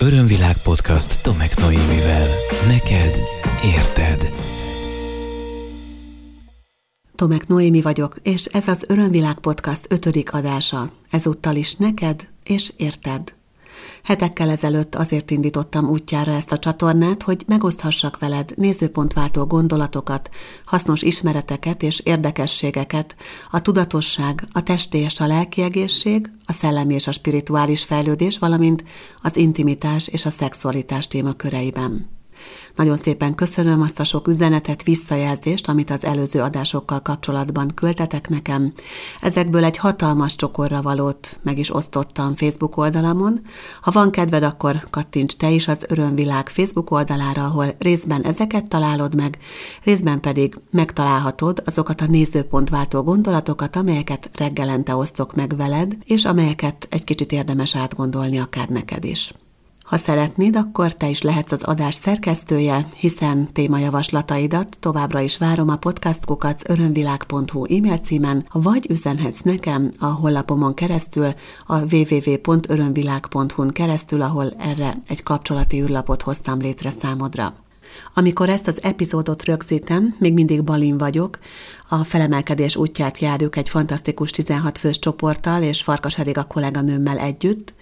Örömvilág podcast Tomek Noémivel. Neked érted. Tomek Noémi vagyok, és ez az Örömvilág podcast ötödik adása. Ezúttal is neked és érted. Hetekkel ezelőtt azért indítottam útjára ezt a csatornát, hogy megoszthassak veled nézőpontváltó gondolatokat, hasznos ismereteket és érdekességeket, a tudatosság, a testi és a lelki egészség, a szellemi és a spirituális fejlődés, valamint az intimitás és a szexualitás témaköreiben. Nagyon szépen köszönöm azt a sok üzenetet, visszajelzést, amit az előző adásokkal kapcsolatban küldtetek nekem. Ezekből egy hatalmas csokorra valót meg is osztottam Facebook oldalamon. Ha van kedved, akkor kattints te is az Örömvilág Facebook oldalára, ahol részben ezeket találod meg, részben pedig megtalálhatod azokat a nézőpontváltó gondolatokat, amelyeket reggelente osztok meg veled, és amelyeket egy kicsit érdemes átgondolni akár neked is. Ha szeretnéd, akkor te is lehetsz az adás szerkesztője, hiszen témajavaslataidat továbbra is várom a podcastkukac örömvilág.hu e-mail címen, vagy üzenhetsz nekem a hollapomon keresztül, a www.örömvilág.hu-n keresztül, ahol erre egy kapcsolati űrlapot hoztam létre számodra. Amikor ezt az epizódot rögzítem, még mindig Balin vagyok, a felemelkedés útját járjuk egy fantasztikus 16 fős csoporttal és Farkas a kolléganőmmel együtt,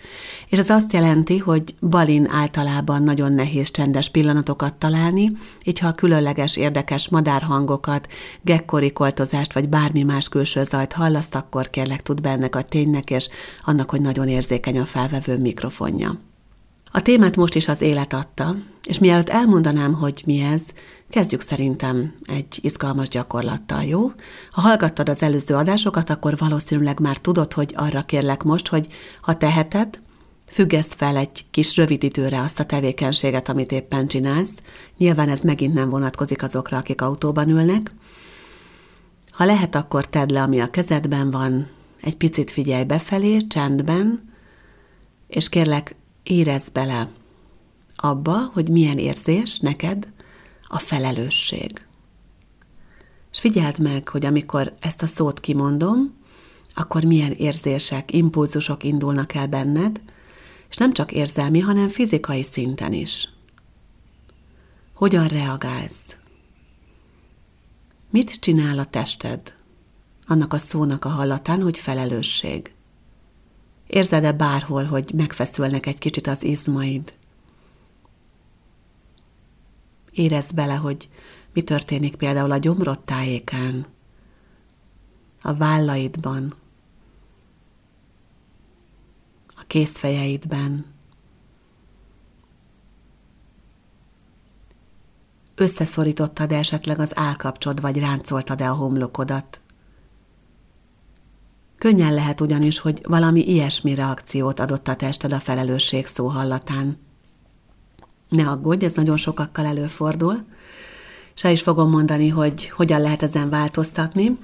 és ez azt jelenti, hogy Balin általában nagyon nehéz csendes pillanatokat találni, így ha a különleges, érdekes madárhangokat, gekkorikoltozást vagy bármi más külső zajt hallaszt, akkor kérlek tud bennek a ténynek, és annak, hogy nagyon érzékeny a felvevő mikrofonja. A témát most is az élet adta, és mielőtt elmondanám, hogy mi ez, kezdjük szerintem egy izgalmas gyakorlattal, jó? Ha hallgattad az előző adásokat, akkor valószínűleg már tudod, hogy arra kérlek most, hogy ha teheted, függeszt fel egy kis rövid időre azt a tevékenységet, amit éppen csinálsz. Nyilván ez megint nem vonatkozik azokra, akik autóban ülnek. Ha lehet, akkor tedd le, ami a kezedben van, egy picit figyelj befelé, csendben, és kérlek, érezd bele abba, hogy milyen érzés neked a felelősség. És figyeld meg, hogy amikor ezt a szót kimondom, akkor milyen érzések, impulzusok indulnak el benned, és nem csak érzelmi, hanem fizikai szinten is. Hogyan reagálsz? Mit csinál a tested? Annak a szónak a hallatán, hogy felelősség. Érzed-e bárhol, hogy megfeszülnek egy kicsit az izmaid? Érezd bele, hogy mi történik például a gyomrod tájékán, a vállaidban, a készfejeidben. Összeszorítottad-e esetleg az állkapcsod, vagy ráncoltad-e a homlokodat? Könnyen lehet ugyanis, hogy valami ilyesmi reakciót adott a tested a felelősség szó hallatán. Ne aggódj, ez nagyon sokakkal előfordul. Se is fogom mondani, hogy hogyan lehet ezen változtatni.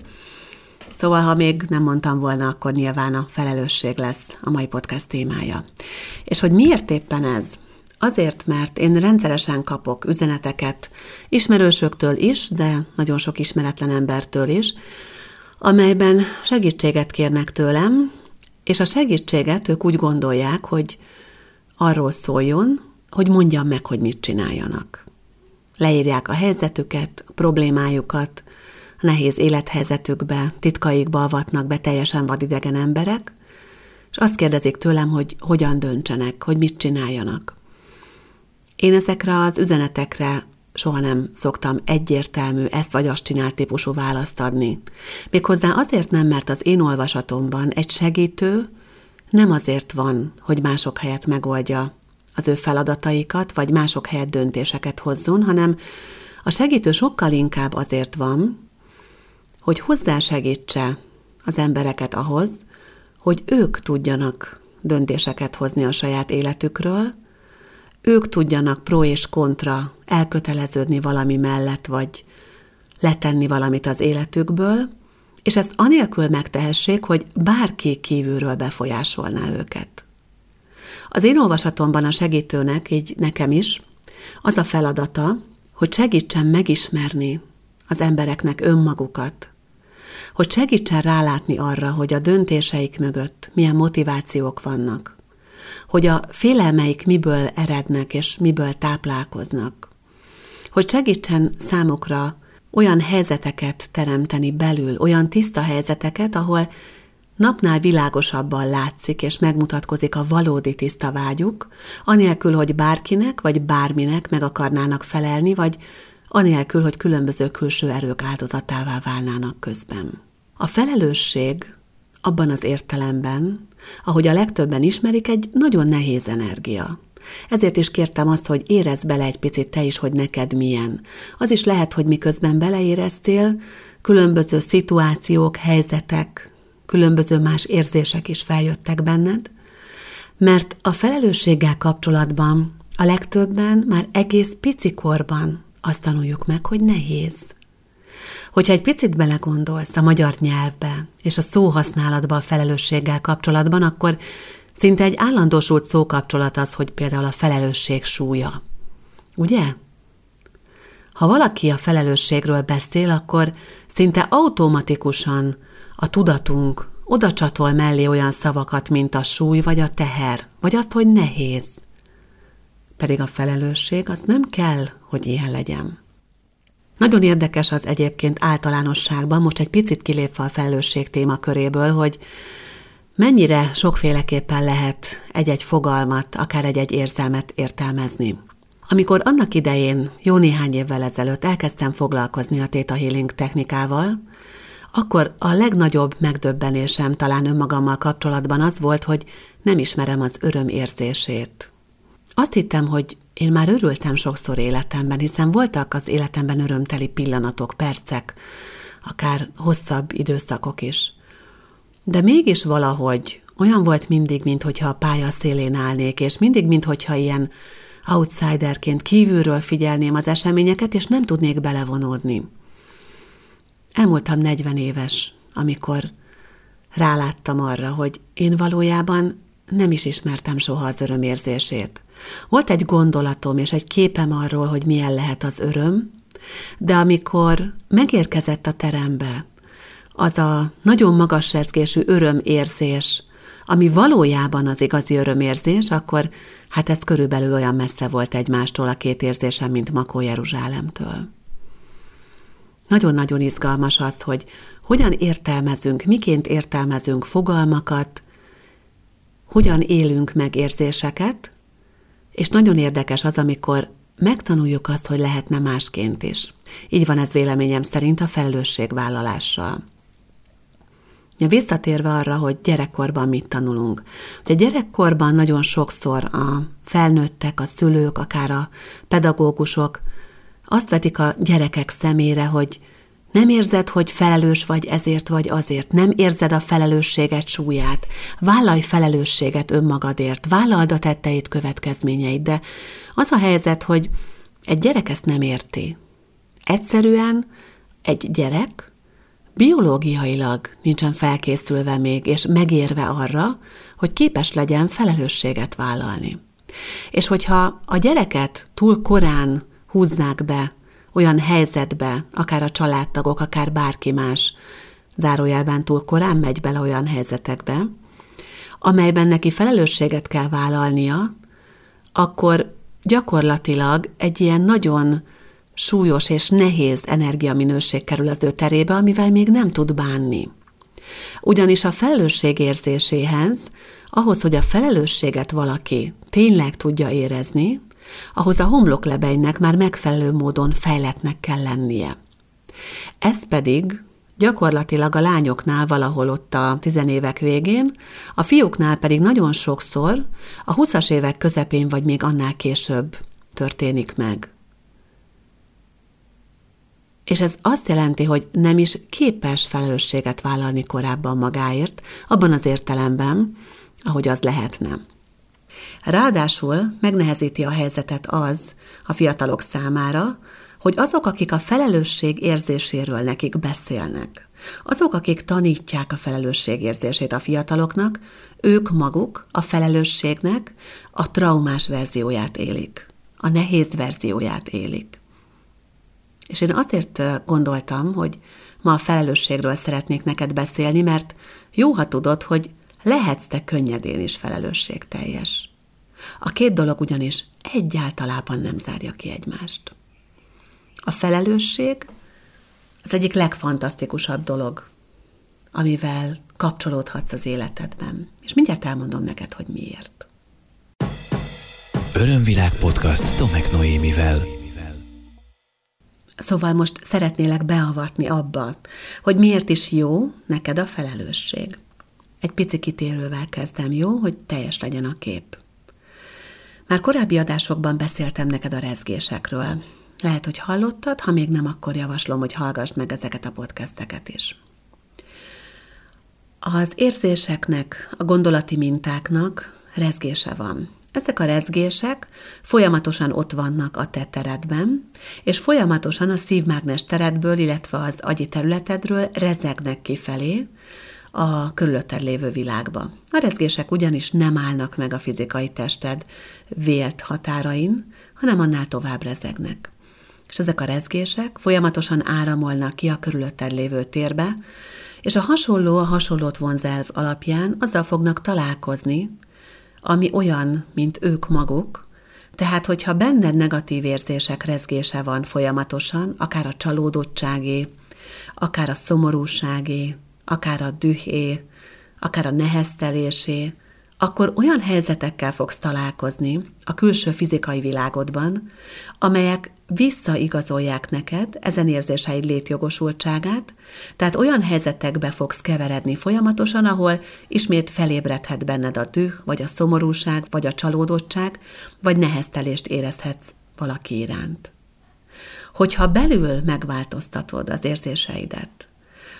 Szóval, ha még nem mondtam volna, akkor nyilván a felelősség lesz a mai podcast témája. És hogy miért éppen ez? Azért, mert én rendszeresen kapok üzeneteket ismerősöktől is, de nagyon sok ismeretlen embertől is, amelyben segítséget kérnek tőlem, és a segítséget ők úgy gondolják, hogy arról szóljon, hogy mondjam meg, hogy mit csináljanak. Leírják a helyzetüket, a problémájukat, a nehéz élethelyzetükbe, titkaikba avatnak be teljesen vadidegen emberek, és azt kérdezik tőlem, hogy hogyan döntsenek, hogy mit csináljanak. Én ezekre az üzenetekre soha nem szoktam egyértelmű, ezt vagy azt csinál típusú választ adni. Méghozzá azért nem, mert az én olvasatomban egy segítő nem azért van, hogy mások helyett megoldja az ő feladataikat, vagy mások helyett döntéseket hozzon, hanem a segítő sokkal inkább azért van, hogy hozzásegítse az embereket ahhoz, hogy ők tudjanak döntéseket hozni a saját életükről, ők tudjanak pro és kontra elköteleződni valami mellett, vagy letenni valamit az életükből, és ezt anélkül megtehessék, hogy bárki kívülről befolyásolná őket. Az én olvasatomban a segítőnek, így nekem is, az a feladata, hogy segítsen megismerni az embereknek önmagukat, hogy segítsen rálátni arra, hogy a döntéseik mögött milyen motivációk vannak, hogy a félelmeik miből erednek és miből táplálkoznak. Hogy segítsen számukra olyan helyzeteket teremteni belül, olyan tiszta helyzeteket, ahol napnál világosabban látszik és megmutatkozik a valódi tiszta vágyuk, anélkül, hogy bárkinek vagy bárminek meg akarnának felelni, vagy anélkül, hogy különböző külső erők áldozatává válnának közben. A felelősség abban az értelemben, ahogy a legtöbben ismerik, egy nagyon nehéz energia. Ezért is kértem azt, hogy érezd bele egy picit te is, hogy neked milyen. Az is lehet, hogy miközben beleéreztél, különböző szituációk, helyzetek, különböző más érzések is feljöttek benned, mert a felelősséggel kapcsolatban a legtöbben már egész picikorban azt tanuljuk meg, hogy nehéz. Hogyha egy picit belegondolsz a magyar nyelvbe és a szóhasználatba a felelősséggel kapcsolatban, akkor szinte egy állandósult szókapcsolat az, hogy például a felelősség súlya. Ugye? Ha valaki a felelősségről beszél, akkor szinte automatikusan a tudatunk oda csatol mellé olyan szavakat, mint a súly vagy a teher, vagy azt, hogy nehéz. Pedig a felelősség az nem kell, hogy ilyen legyen. Nagyon érdekes az egyébként általánosságban, most egy picit kilépve a felelősség témaköréből, hogy mennyire sokféleképpen lehet egy-egy fogalmat, akár egy-egy érzelmet értelmezni. Amikor annak idején, jó néhány évvel ezelőtt elkezdtem foglalkozni a Theta Healing technikával, akkor a legnagyobb megdöbbenésem talán önmagammal kapcsolatban az volt, hogy nem ismerem az öröm érzését. Azt hittem, hogy én már örültem sokszor életemben, hiszen voltak az életemben örömteli pillanatok, percek, akár hosszabb időszakok is. De mégis valahogy olyan volt mindig, mintha a pálya szélén állnék, és mindig, mintha ilyen outsiderként kívülről figyelném az eseményeket, és nem tudnék belevonódni. Elmúltam 40 éves, amikor ráláttam arra, hogy én valójában nem is ismertem soha az örömérzését. Volt egy gondolatom és egy képem arról, hogy milyen lehet az öröm, de amikor megérkezett a terembe, az a nagyon magas rezgésű örömérzés, ami valójában az igazi örömérzés, akkor hát ez körülbelül olyan messze volt egymástól a két érzésem, mint Makó Jeruzsálemtől. Nagyon-nagyon izgalmas az, hogy hogyan értelmezünk, miként értelmezünk fogalmakat, hogyan élünk meg érzéseket, és nagyon érdekes az, amikor megtanuljuk azt, hogy lehetne másként is. Így van ez véleményem szerint a felelősségvállalással. Ja, visszatérve arra, hogy gyerekkorban mit tanulunk. Ugye gyerekkorban nagyon sokszor a felnőttek, a szülők, akár a pedagógusok azt vetik a gyerekek szemére, hogy nem érzed, hogy felelős vagy ezért vagy azért. Nem érzed a felelősséget súlyát. Vállalj felelősséget önmagadért. Vállald a tetteit, következményeit. De az a helyzet, hogy egy gyerek ezt nem érti. Egyszerűen egy gyerek biológiailag nincsen felkészülve még, és megérve arra, hogy képes legyen felelősséget vállalni. És hogyha a gyereket túl korán húznák be olyan helyzetbe, akár a családtagok, akár bárki más, zárójelben túl korán megy bele olyan helyzetekbe, amelyben neki felelősséget kell vállalnia, akkor gyakorlatilag egy ilyen nagyon súlyos és nehéz energiaminőség kerül az ő terébe, amivel még nem tud bánni. Ugyanis a felelősség érzéséhez, ahhoz, hogy a felelősséget valaki tényleg tudja érezni, ahhoz a homloklebeinek már megfelelő módon fejletnek kell lennie. Ez pedig gyakorlatilag a lányoknál valahol ott a tizenévek végén, a fiúknál pedig nagyon sokszor a huszas évek közepén vagy még annál később történik meg. És ez azt jelenti, hogy nem is képes felelősséget vállalni korábban magáért, abban az értelemben, ahogy az lehetne. Ráadásul megnehezíti a helyzetet az a fiatalok számára, hogy azok, akik a felelősség érzéséről nekik beszélnek, azok, akik tanítják a felelősség érzését a fiataloknak, ők maguk a felelősségnek a traumás verzióját élik, a nehéz verzióját élik. És én azért gondoltam, hogy ma a felelősségről szeretnék neked beszélni, mert jó, ha tudod, hogy lehetsz te könnyedén is felelősségteljes. A két dolog ugyanis egyáltalában nem zárja ki egymást. A felelősség az egyik legfantasztikusabb dolog, amivel kapcsolódhatsz az életedben. És mindjárt elmondom neked, hogy miért. Örömvilág podcast Tomek Noémivel. Szóval most szeretnélek beavatni abba, hogy miért is jó neked a felelősség. Egy pici kitérővel kezdem, jó, hogy teljes legyen a kép. Már korábbi adásokban beszéltem neked a rezgésekről. Lehet, hogy hallottad, ha még nem, akkor javaslom, hogy hallgassd meg ezeket a podcasteket is. Az érzéseknek, a gondolati mintáknak rezgése van. Ezek a rezgések folyamatosan ott vannak a te teredben, és folyamatosan a szívmágnes teredből, illetve az agyi területedről rezegnek kifelé a körülötted lévő világba. A rezgések ugyanis nem állnak meg a fizikai tested vélt határain, hanem annál tovább rezegnek. És ezek a rezgések folyamatosan áramolnak ki a körülötted lévő térbe, és a hasonló a hasonlót vonzelv alapján azzal fognak találkozni, ami olyan, mint ők maguk, tehát, hogyha benned negatív érzések rezgése van folyamatosan, akár a csalódottságé, akár a szomorúságé, akár a dühé, akár a neheztelésé, akkor olyan helyzetekkel fogsz találkozni a külső fizikai világodban, amelyek visszaigazolják neked ezen érzéseid létjogosultságát, tehát olyan helyzetekbe fogsz keveredni folyamatosan, ahol ismét felébredhet benned a düh, vagy a szomorúság, vagy a csalódottság, vagy neheztelést érezhetsz valaki iránt. Hogyha belül megváltoztatod az érzéseidet,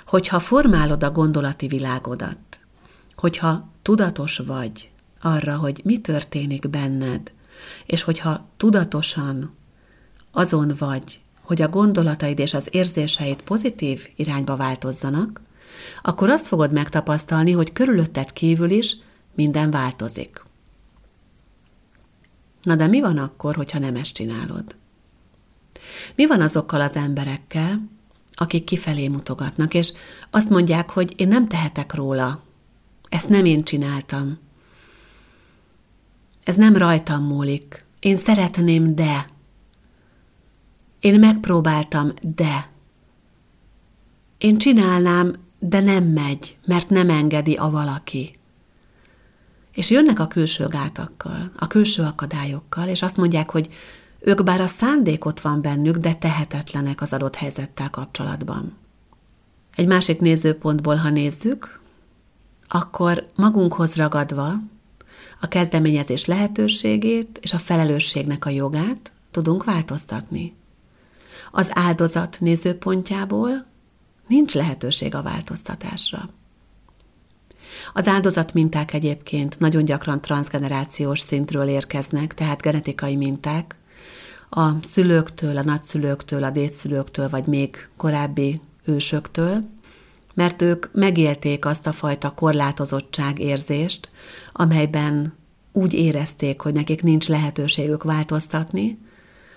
hogyha formálod a gondolati világodat, hogyha tudatos vagy arra, hogy mi történik benned, és hogyha tudatosan azon vagy, hogy a gondolataid és az érzéseid pozitív irányba változzanak, akkor azt fogod megtapasztalni, hogy körülötted kívül is minden változik. Na de mi van akkor, hogyha nem ezt csinálod? Mi van azokkal az emberekkel, akik kifelé mutogatnak, és azt mondják, hogy én nem tehetek róla, ezt nem én csináltam. Ez nem rajtam múlik. Én szeretném, de. Én megpróbáltam, de. Én csinálnám, de nem megy, mert nem engedi a valaki. És jönnek a külső gátakkal, a külső akadályokkal, és azt mondják, hogy ők bár a szándék ott van bennük, de tehetetlenek az adott helyzettel kapcsolatban. Egy másik nézőpontból, ha nézzük, akkor magunkhoz ragadva a kezdeményezés lehetőségét és a felelősségnek a jogát tudunk változtatni. Az áldozat nézőpontjából nincs lehetőség a változtatásra. Az áldozat minták egyébként nagyon gyakran transgenerációs szintről érkeznek, tehát genetikai minták, a szülőktől, a nagyszülőktől, a dédszülőktől, vagy még korábbi ősöktől, mert ők megélték azt a fajta korlátozottság érzést, amelyben úgy érezték, hogy nekik nincs lehetőségük változtatni,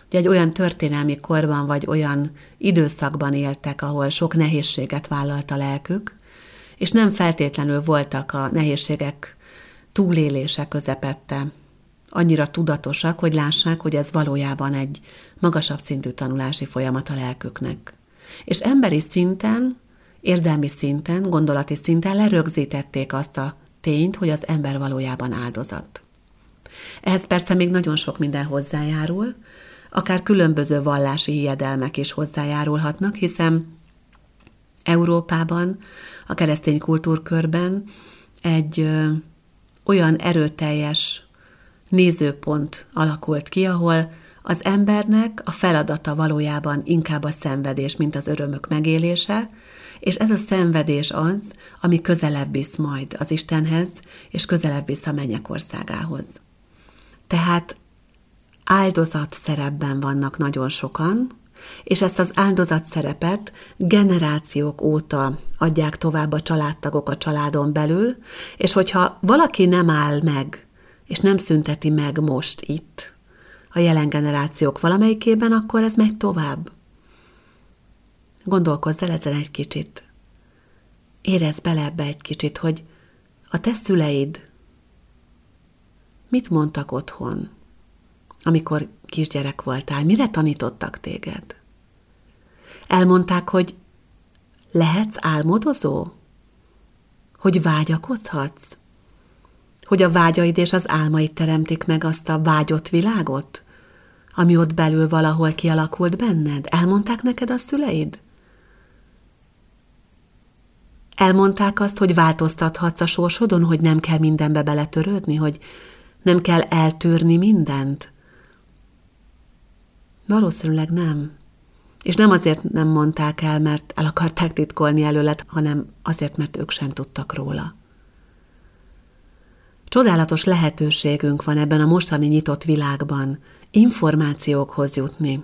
hogy egy olyan történelmi korban vagy olyan időszakban éltek, ahol sok nehézséget vállalt a lelkük, és nem feltétlenül voltak a nehézségek túlélése közepette annyira tudatosak, hogy lássák, hogy ez valójában egy magasabb szintű tanulási folyamat a lelküknek. És emberi szinten érzelmi szinten, gondolati szinten lerögzítették azt a tényt, hogy az ember valójában áldozat. Ehhez persze még nagyon sok minden hozzájárul, akár különböző vallási hiedelmek is hozzájárulhatnak, hiszen Európában, a keresztény kultúrkörben egy ö, olyan erőteljes nézőpont alakult ki, ahol az embernek a feladata valójában inkább a szenvedés, mint az örömök megélése, és ez a szenvedés az, ami közelebb visz majd az Istenhez, és közelebb visz a mennyek országához. Tehát áldozat szerepben vannak nagyon sokan, és ezt az áldozat szerepet generációk óta adják tovább a családtagok a családon belül, és hogyha valaki nem áll meg, és nem szünteti meg most itt, a jelen generációk valamelyikében, akkor ez megy tovább. Gondolkozz el ezen egy kicsit. Érezd bele ebbe egy kicsit, hogy A te szüleid mit mondtak otthon, amikor kisgyerek voltál? Mire tanítottak téged? Elmondták, hogy lehetsz álmodozó? Hogy vágyakozhatsz? Hogy a vágyaid és az álmaid teremtik meg azt a vágyott világot, ami ott belül valahol kialakult benned? Elmondták neked a szüleid? Elmondták azt, hogy változtathatsz a sorsodon, hogy nem kell mindenbe beletörődni, hogy nem kell eltűrni mindent? Valószínűleg nem. És nem azért nem mondták el, mert el akarták titkolni előlet, hanem azért, mert ők sem tudtak róla. Csodálatos lehetőségünk van ebben a mostani nyitott világban információkhoz jutni.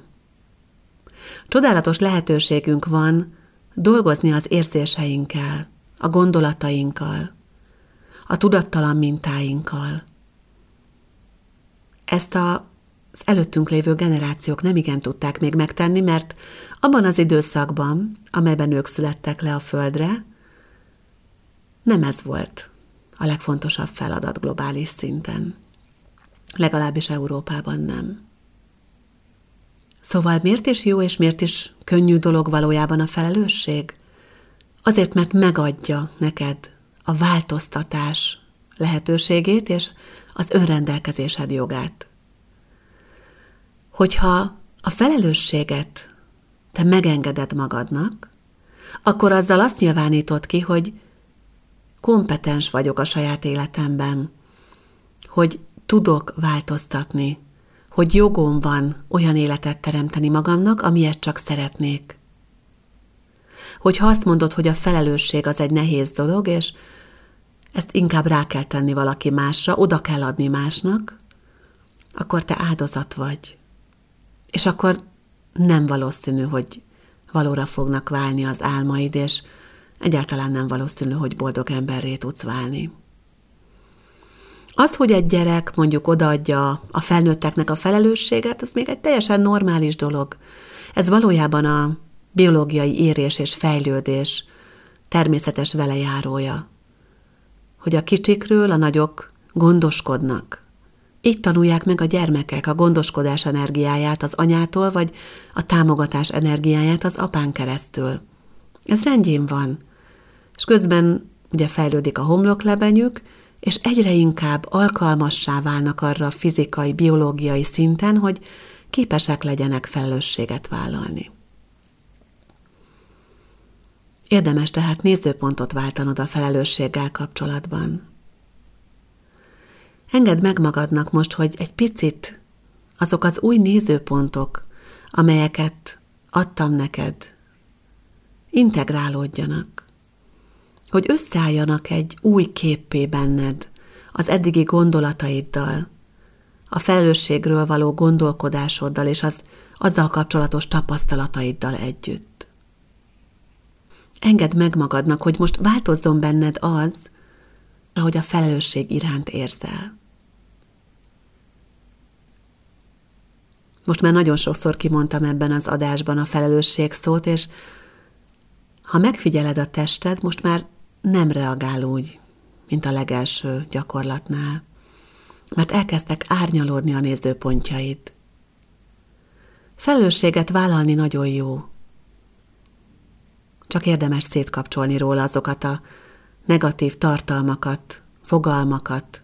Csodálatos lehetőségünk van dolgozni az érzéseinkkel, a gondolatainkkal, a tudattalan mintáinkkal. Ezt a az előttünk lévő generációk nem igen tudták még megtenni, mert abban az időszakban, amelyben ők születtek le a földre, nem ez volt a legfontosabb feladat globális szinten. Legalábbis Európában nem. Szóval miért is jó és miért is könnyű dolog valójában a felelősség? Azért, mert megadja neked a változtatás lehetőségét és az önrendelkezésed jogát. Hogyha a felelősséget te megengeded magadnak, akkor azzal azt nyilvánítod ki, hogy kompetens vagyok a saját életemben, hogy tudok változtatni, hogy jogom van olyan életet teremteni magamnak, amilyet csak szeretnék. Hogyha azt mondod, hogy a felelősség az egy nehéz dolog, és ezt inkább rá kell tenni valaki másra, oda kell adni másnak, akkor te áldozat vagy. És akkor nem valószínű, hogy valóra fognak válni az álmaid, és egyáltalán nem valószínű, hogy boldog emberré tudsz válni. Az, hogy egy gyerek mondjuk odaadja a felnőtteknek a felelősséget, az még egy teljesen normális dolog. Ez valójában a biológiai érés és fejlődés természetes velejárója. Hogy a kicsikről a nagyok gondoskodnak, így tanulják meg a gyermekek a gondoskodás energiáját az anyától, vagy a támogatás energiáját az apán keresztül. Ez rendjén van. És közben ugye fejlődik a homloklebenyük, és egyre inkább alkalmassá válnak arra a fizikai, biológiai szinten, hogy képesek legyenek felelősséget vállalni. Érdemes tehát nézőpontot váltanod a felelősséggel kapcsolatban. Engedd meg magadnak most, hogy egy picit azok az új nézőpontok, amelyeket adtam neked, integrálódjanak, hogy összeálljanak egy új képpé benned, az eddigi gondolataiddal, a felelősségről való gondolkodásoddal és az azzal kapcsolatos tapasztalataiddal együtt. Engedd meg magadnak, hogy most változzon benned az, ahogy a felelősség iránt érzel. Most már nagyon sokszor kimondtam ebben az adásban a felelősség szót, és ha megfigyeled a tested, most már nem reagál úgy, mint a legelső gyakorlatnál, mert elkezdtek árnyalódni a nézőpontjaid. Felelősséget vállalni nagyon jó. Csak érdemes szétkapcsolni róla azokat a negatív tartalmakat, fogalmakat,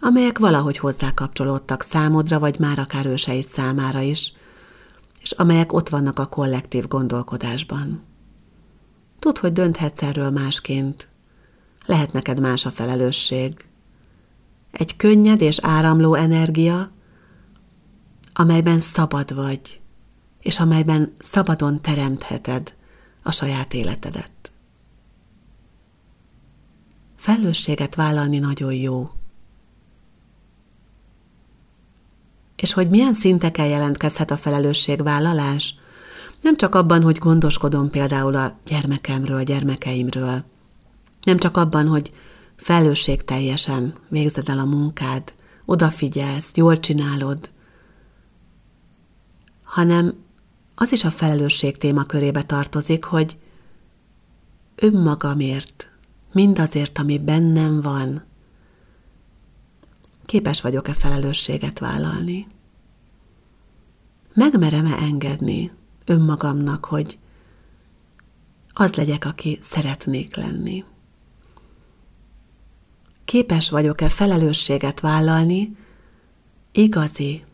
amelyek valahogy hozzá kapcsolódtak számodra, vagy már akár őseid számára is, és amelyek ott vannak a kollektív gondolkodásban. Tudd, hogy dönthetsz erről másként. Lehet neked más a felelősség. Egy könnyed és áramló energia, amelyben szabad vagy, és amelyben szabadon teremtheted a saját életedet. Felelősséget vállalni nagyon jó. És hogy milyen szinteken jelentkezhet a felelősségvállalás. Nem csak abban, hogy gondoskodom például a gyermekemről, a gyermekeimről. Nem csak abban, hogy felelősségteljesen végzed el a munkád, odafigyelsz, jól csinálod, hanem az is a felelősség témakörébe tartozik, hogy önmagamért mindazért, ami bennem van, képes vagyok-e felelősséget vállalni? Megmerem-e engedni önmagamnak, hogy az legyek, aki szeretnék lenni? Képes vagyok-e felelősséget vállalni igazi,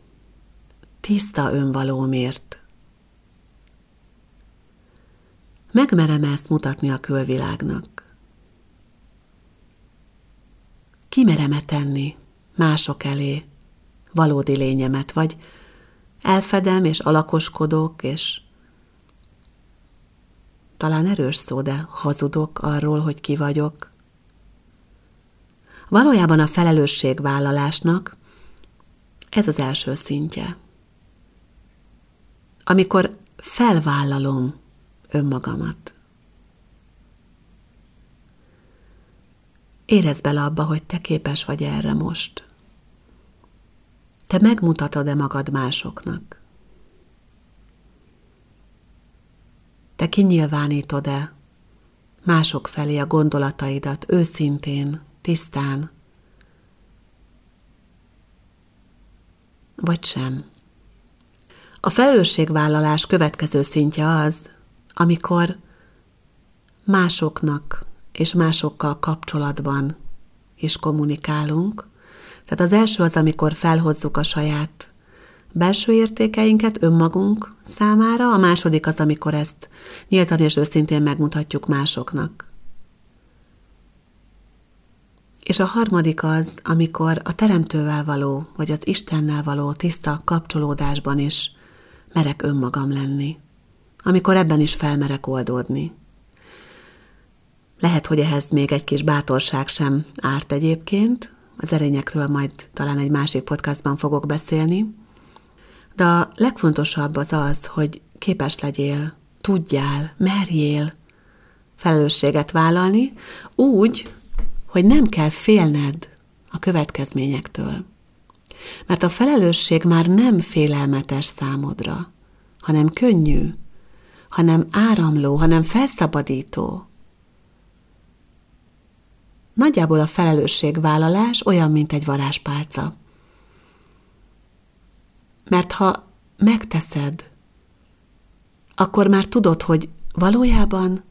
tiszta önvalómért? Megmerem ezt mutatni a külvilágnak? Kimerem-e tenni mások elé valódi lényemet, vagy elfedem és alakoskodok, és talán erős szó, de hazudok arról, hogy ki vagyok. Valójában a felelősségvállalásnak ez az első szintje. Amikor felvállalom önmagamat. Érezd bele abba, hogy te képes vagy erre most. Te megmutatod-e magad másoknak? Te kinyilvánítod-e mások felé a gondolataidat őszintén, tisztán? Vagy sem? A felelősségvállalás következő szintje az, amikor másoknak és másokkal kapcsolatban is kommunikálunk. Tehát az első az, amikor felhozzuk a saját belső értékeinket önmagunk számára, a második az, amikor ezt nyíltan és őszintén megmutatjuk másoknak. És a harmadik az, amikor a Teremtővel való, vagy az Istennel való tiszta kapcsolódásban is merek önmagam lenni. Amikor ebben is felmerek oldódni. Lehet, hogy ehhez még egy kis bátorság sem árt egyébként, az erényekről majd talán egy másik podcastban fogok beszélni, de a legfontosabb az az, hogy képes legyél, tudjál, merjél felelősséget vállalni, úgy, hogy nem kell félned a következményektől. Mert a felelősség már nem félelmetes számodra, hanem könnyű, hanem áramló, hanem felszabadító. Nagyjából a felelősségvállalás olyan, mint egy varázspálca. Mert ha megteszed, akkor már tudod, hogy valójában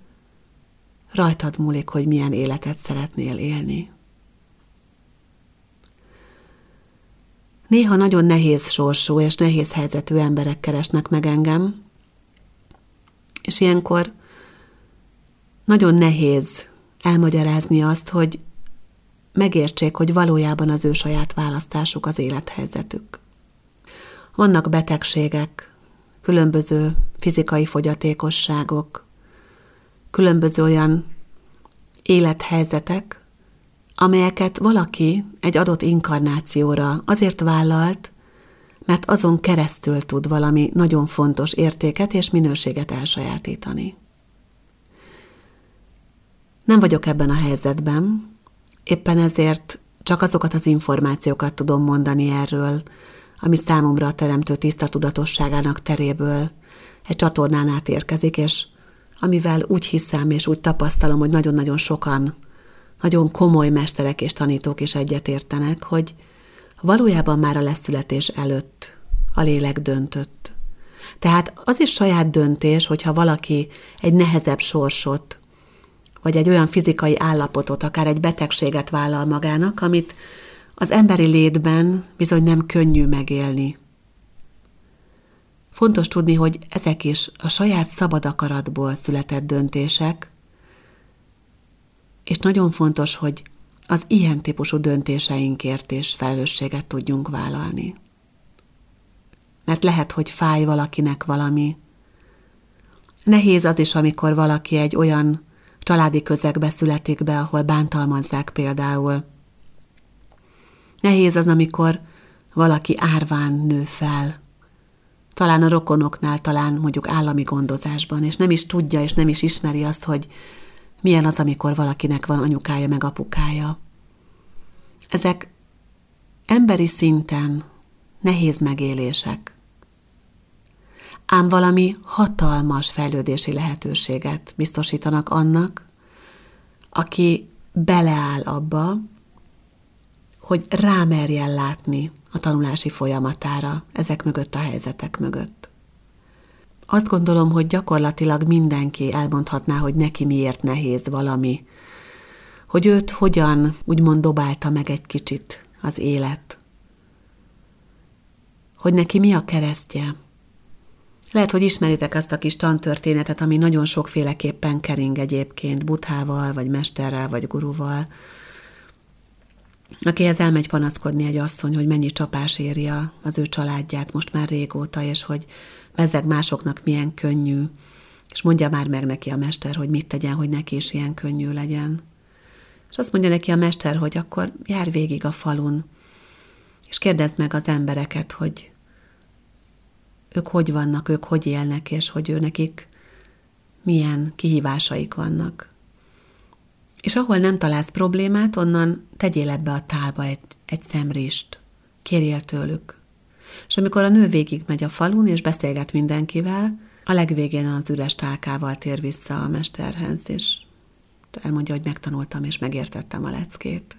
rajtad múlik, hogy milyen életet szeretnél élni. Néha nagyon nehéz sorsú és nehéz helyzetű emberek keresnek meg engem, és ilyenkor nagyon nehéz elmagyarázni azt, hogy megértsék, hogy valójában az ő saját választásuk az élethelyzetük. Vannak betegségek, különböző fizikai fogyatékosságok, különböző olyan élethelyzetek, amelyeket valaki egy adott inkarnációra azért vállalt, mert azon keresztül tud valami nagyon fontos értéket és minőséget elsajátítani. Nem vagyok ebben a helyzetben, éppen ezért csak azokat az információkat tudom mondani erről, ami számomra a teremtő tiszta tudatosságának teréből egy csatornán át érkezik, és amivel úgy hiszem és úgy tapasztalom, hogy nagyon-nagyon sokan, nagyon komoly mesterek és tanítók is egyetértenek, hogy valójában már a leszületés előtt a lélek döntött. Tehát az is saját döntés, hogyha valaki egy nehezebb sorsot, vagy egy olyan fizikai állapotot, akár egy betegséget vállal magának, amit az emberi létben bizony nem könnyű megélni. Fontos tudni, hogy ezek is a saját szabad akaratból született döntések, és nagyon fontos, hogy az ilyen típusú döntéseinkért és felelősséget tudjunk vállalni. Mert lehet, hogy fáj valakinek valami. Nehéz az is, amikor valaki egy olyan családi közegbe születik be, ahol bántalmazzák például. Nehéz az, amikor valaki árván nő fel, talán a rokonoknál, talán mondjuk állami gondozásban, és nem is tudja, és nem is ismeri azt, hogy milyen az, amikor valakinek van anyukája meg apukája. Ezek emberi szinten nehéz megélések. Ám valami hatalmas fejlődési lehetőséget biztosítanak annak, aki beleáll abba, hogy rámerjen látni a tanulási folyamatára ezek mögött a helyzetek mögött. Azt gondolom, hogy gyakorlatilag mindenki elmondhatná, hogy neki miért nehéz valami, hogy őt hogyan úgymond dobálta meg egy kicsit az élet, hogy neki mi a keresztje. Lehet, hogy ismeritek azt a kis tantörténetet, ami nagyon sokféleképpen kering egyébként, buthával, vagy mesterrel, vagy guruval, akihez elmegy panaszkodni egy asszony, hogy mennyi csapás érje az ő családját most már régóta, és hogy bezzeg másoknak milyen könnyű, és mondja már meg neki a mester, hogy mit tegyen, hogy neki is ilyen könnyű legyen. És azt mondja neki a mester, hogy akkor jár végig a falun, és kérdezd meg az embereket, hogy ők hogy vannak, ők hogy élnek, és hogy ő nekik milyen kihívásaik vannak. És ahol nem találsz problémát, onnan tegyél ebbe a tálba egy, egy szemrist. Kérjél tőlük. És amikor a nő végig megy a falun, és beszélget mindenkivel, a legvégén az üres tálkával tér vissza a mesterhez, és elmondja, hogy megtanultam és megértettem a leckét.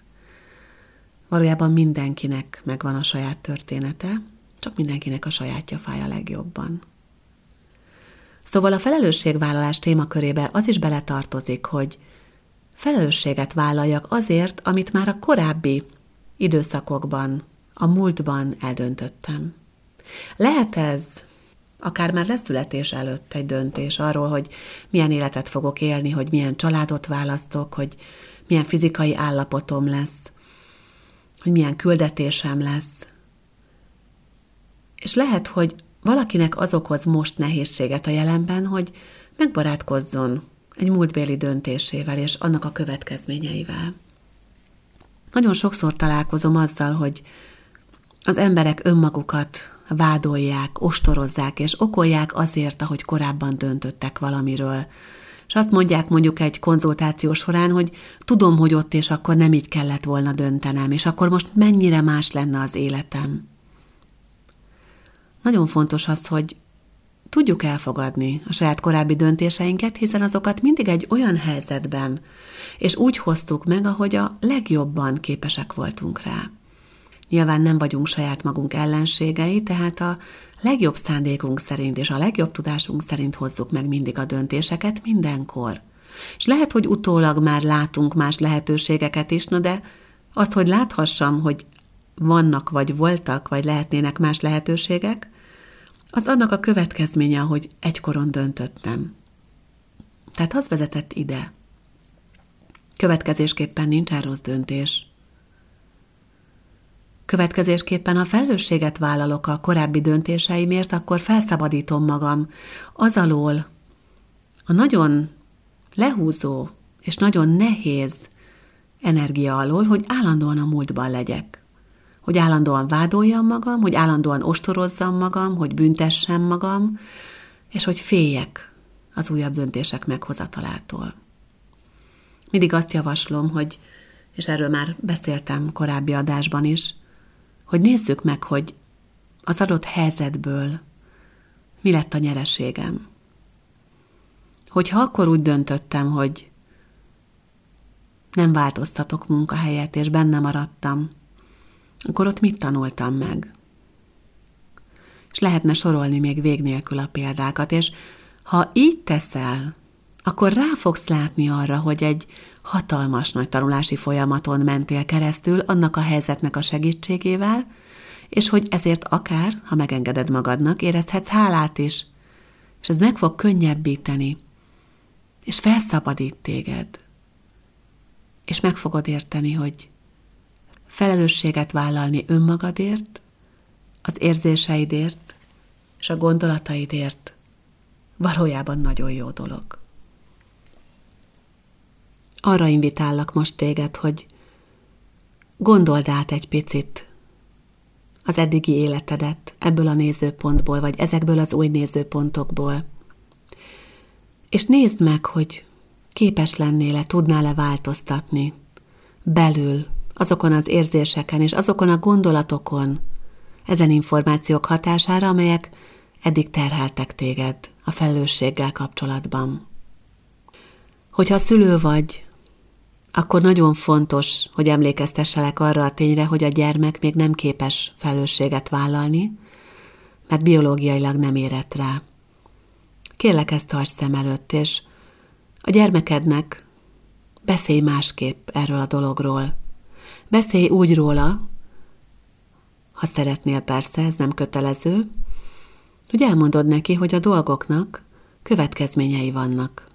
Valójában mindenkinek megvan a saját története, csak mindenkinek a sajátja fáj a legjobban. Szóval a felelősségvállalás témakörébe az is beletartozik, hogy felelősséget vállaljak azért, amit már a korábbi időszakokban, a múltban eldöntöttem. Lehet ez akár már leszületés előtt egy döntés arról, hogy milyen életet fogok élni, hogy milyen családot választok, hogy milyen fizikai állapotom lesz, hogy milyen küldetésem lesz. És lehet, hogy valakinek az okoz most nehézséget a jelenben, hogy megbarátkozzon egy múltbéli döntésével és annak a következményeivel. Nagyon sokszor találkozom azzal, hogy az emberek önmagukat vádolják, ostorozzák és okolják azért, ahogy korábban döntöttek valamiről. És azt mondják mondjuk egy konzultáció során, hogy tudom, hogy ott és akkor nem így kellett volna döntenem, és akkor most mennyire más lenne az életem. Nagyon fontos az, hogy tudjuk elfogadni a saját korábbi döntéseinket, hiszen azokat mindig egy olyan helyzetben, és úgy hoztuk meg, ahogy a legjobban képesek voltunk rá. Nyilván nem vagyunk saját magunk ellenségei, tehát a legjobb szándékunk szerint és a legjobb tudásunk szerint hozzuk meg mindig a döntéseket mindenkor. És lehet, hogy utólag már látunk más lehetőségeket is, no de azt, hogy láthassam, hogy vannak, vagy voltak, vagy lehetnének más lehetőségek, az annak a következménye, hogy egykoron döntöttem. Tehát az vezetett ide. Következésképpen nincs rossz döntés. Következésképpen, ha felelősséget vállalok a korábbi döntéseimért, akkor felszabadítom magam az alól, a nagyon lehúzó és nagyon nehéz energia alól, hogy állandóan a múltban legyek. Hogy állandóan vádoljam magam, hogy állandóan ostorozzam magam, hogy büntessem magam, és hogy féljek az újabb döntések meghozatalától. Mindig azt javaslom, hogy, és erről már beszéltem korábbi adásban is, hogy nézzük meg, hogy az adott helyzetből mi lett a nyereségem. Hogyha akkor úgy döntöttem, hogy nem változtatok munkahelyet, és benne maradtam, akkor ott mit tanultam meg? És lehetne sorolni még vég nélkül a példákat, és ha így teszel, akkor rá fogsz látni arra, hogy egy hatalmas nagy tanulási folyamaton mentél keresztül annak a helyzetnek a segítségével, és hogy ezért akár, ha megengeded magadnak, érezhetsz hálát is, és ez meg fog könnyebbíteni, és felszabadít téged, és meg fogod érteni, hogy felelősséget vállalni önmagadért, az érzéseidért és a gondolataidért valójában nagyon jó dolog arra invitállak most téged, hogy gondold át egy picit az eddigi életedet ebből a nézőpontból, vagy ezekből az új nézőpontokból. És nézd meg, hogy képes lennél-e, tudnál-e változtatni belül azokon az érzéseken és azokon a gondolatokon, ezen információk hatására, amelyek eddig terheltek téged a felelősséggel kapcsolatban. Hogyha szülő vagy, akkor nagyon fontos, hogy emlékeztesselek arra a tényre, hogy a gyermek még nem képes felelősséget vállalni, mert biológiailag nem érett rá. Kérlek ezt tarts szem előtt, és a gyermekednek beszélj másképp erről a dologról. Beszélj úgy róla, ha szeretnél persze, ez nem kötelező, hogy elmondod neki, hogy a dolgoknak következményei vannak.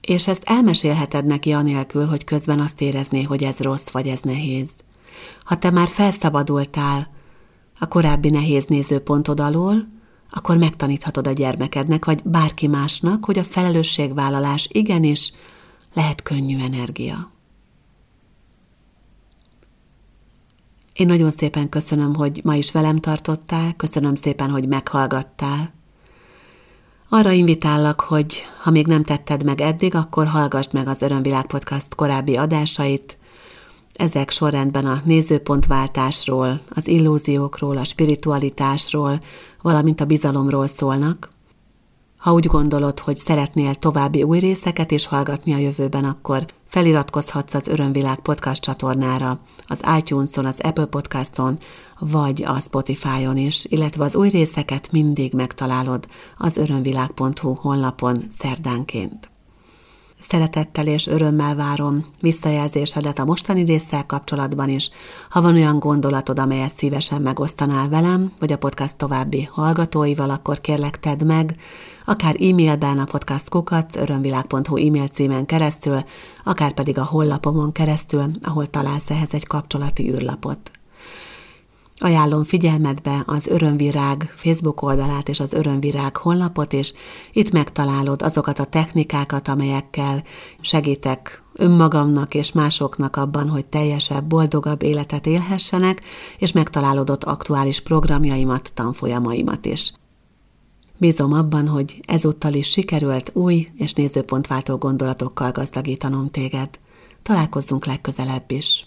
És ezt elmesélheted neki anélkül, hogy közben azt érezné, hogy ez rossz vagy ez nehéz. Ha te már felszabadultál a korábbi nehéz nézőpontod alól, akkor megtaníthatod a gyermekednek, vagy bárki másnak, hogy a felelősségvállalás igenis lehet könnyű energia. Én nagyon szépen köszönöm, hogy ma is velem tartottál, köszönöm szépen, hogy meghallgattál. Arra invitállak, hogy ha még nem tetted meg eddig, akkor hallgassd meg az Örömvilág Podcast korábbi adásait. Ezek sorrendben a nézőpontváltásról, az illúziókról, a spiritualitásról, valamint a bizalomról szólnak. Ha úgy gondolod, hogy szeretnél további új részeket is hallgatni a jövőben, akkor feliratkozhatsz az Örömvilág podcast csatornára, az iTunes-on, az Apple Podcaston, vagy a Spotify-on is, illetve az új részeket mindig megtalálod az örömvilág.hu honlapon szerdánként. Szeretettel és örömmel várom visszajelzésedet a mostani résszel kapcsolatban is. Ha van olyan gondolatod, amelyet szívesen megosztanál velem, vagy a podcast további hallgatóival, akkor kérlek tedd meg, akár e-mailben a podcastkukat örömvilág.hu e-mail címen keresztül, akár pedig a hollapomon keresztül, ahol találsz ehhez egy kapcsolati űrlapot. Ajánlom figyelmetbe az Örömvirág Facebook oldalát és az Örömvirág honlapot, és itt megtalálod azokat a technikákat, amelyekkel segítek önmagamnak és másoknak abban, hogy teljesebb, boldogabb életet élhessenek, és megtalálod ott aktuális programjaimat, tanfolyamaimat is. Bízom abban, hogy ezúttal is sikerült új és nézőpontváltó gondolatokkal gazdagítanom téged. Találkozzunk legközelebb is.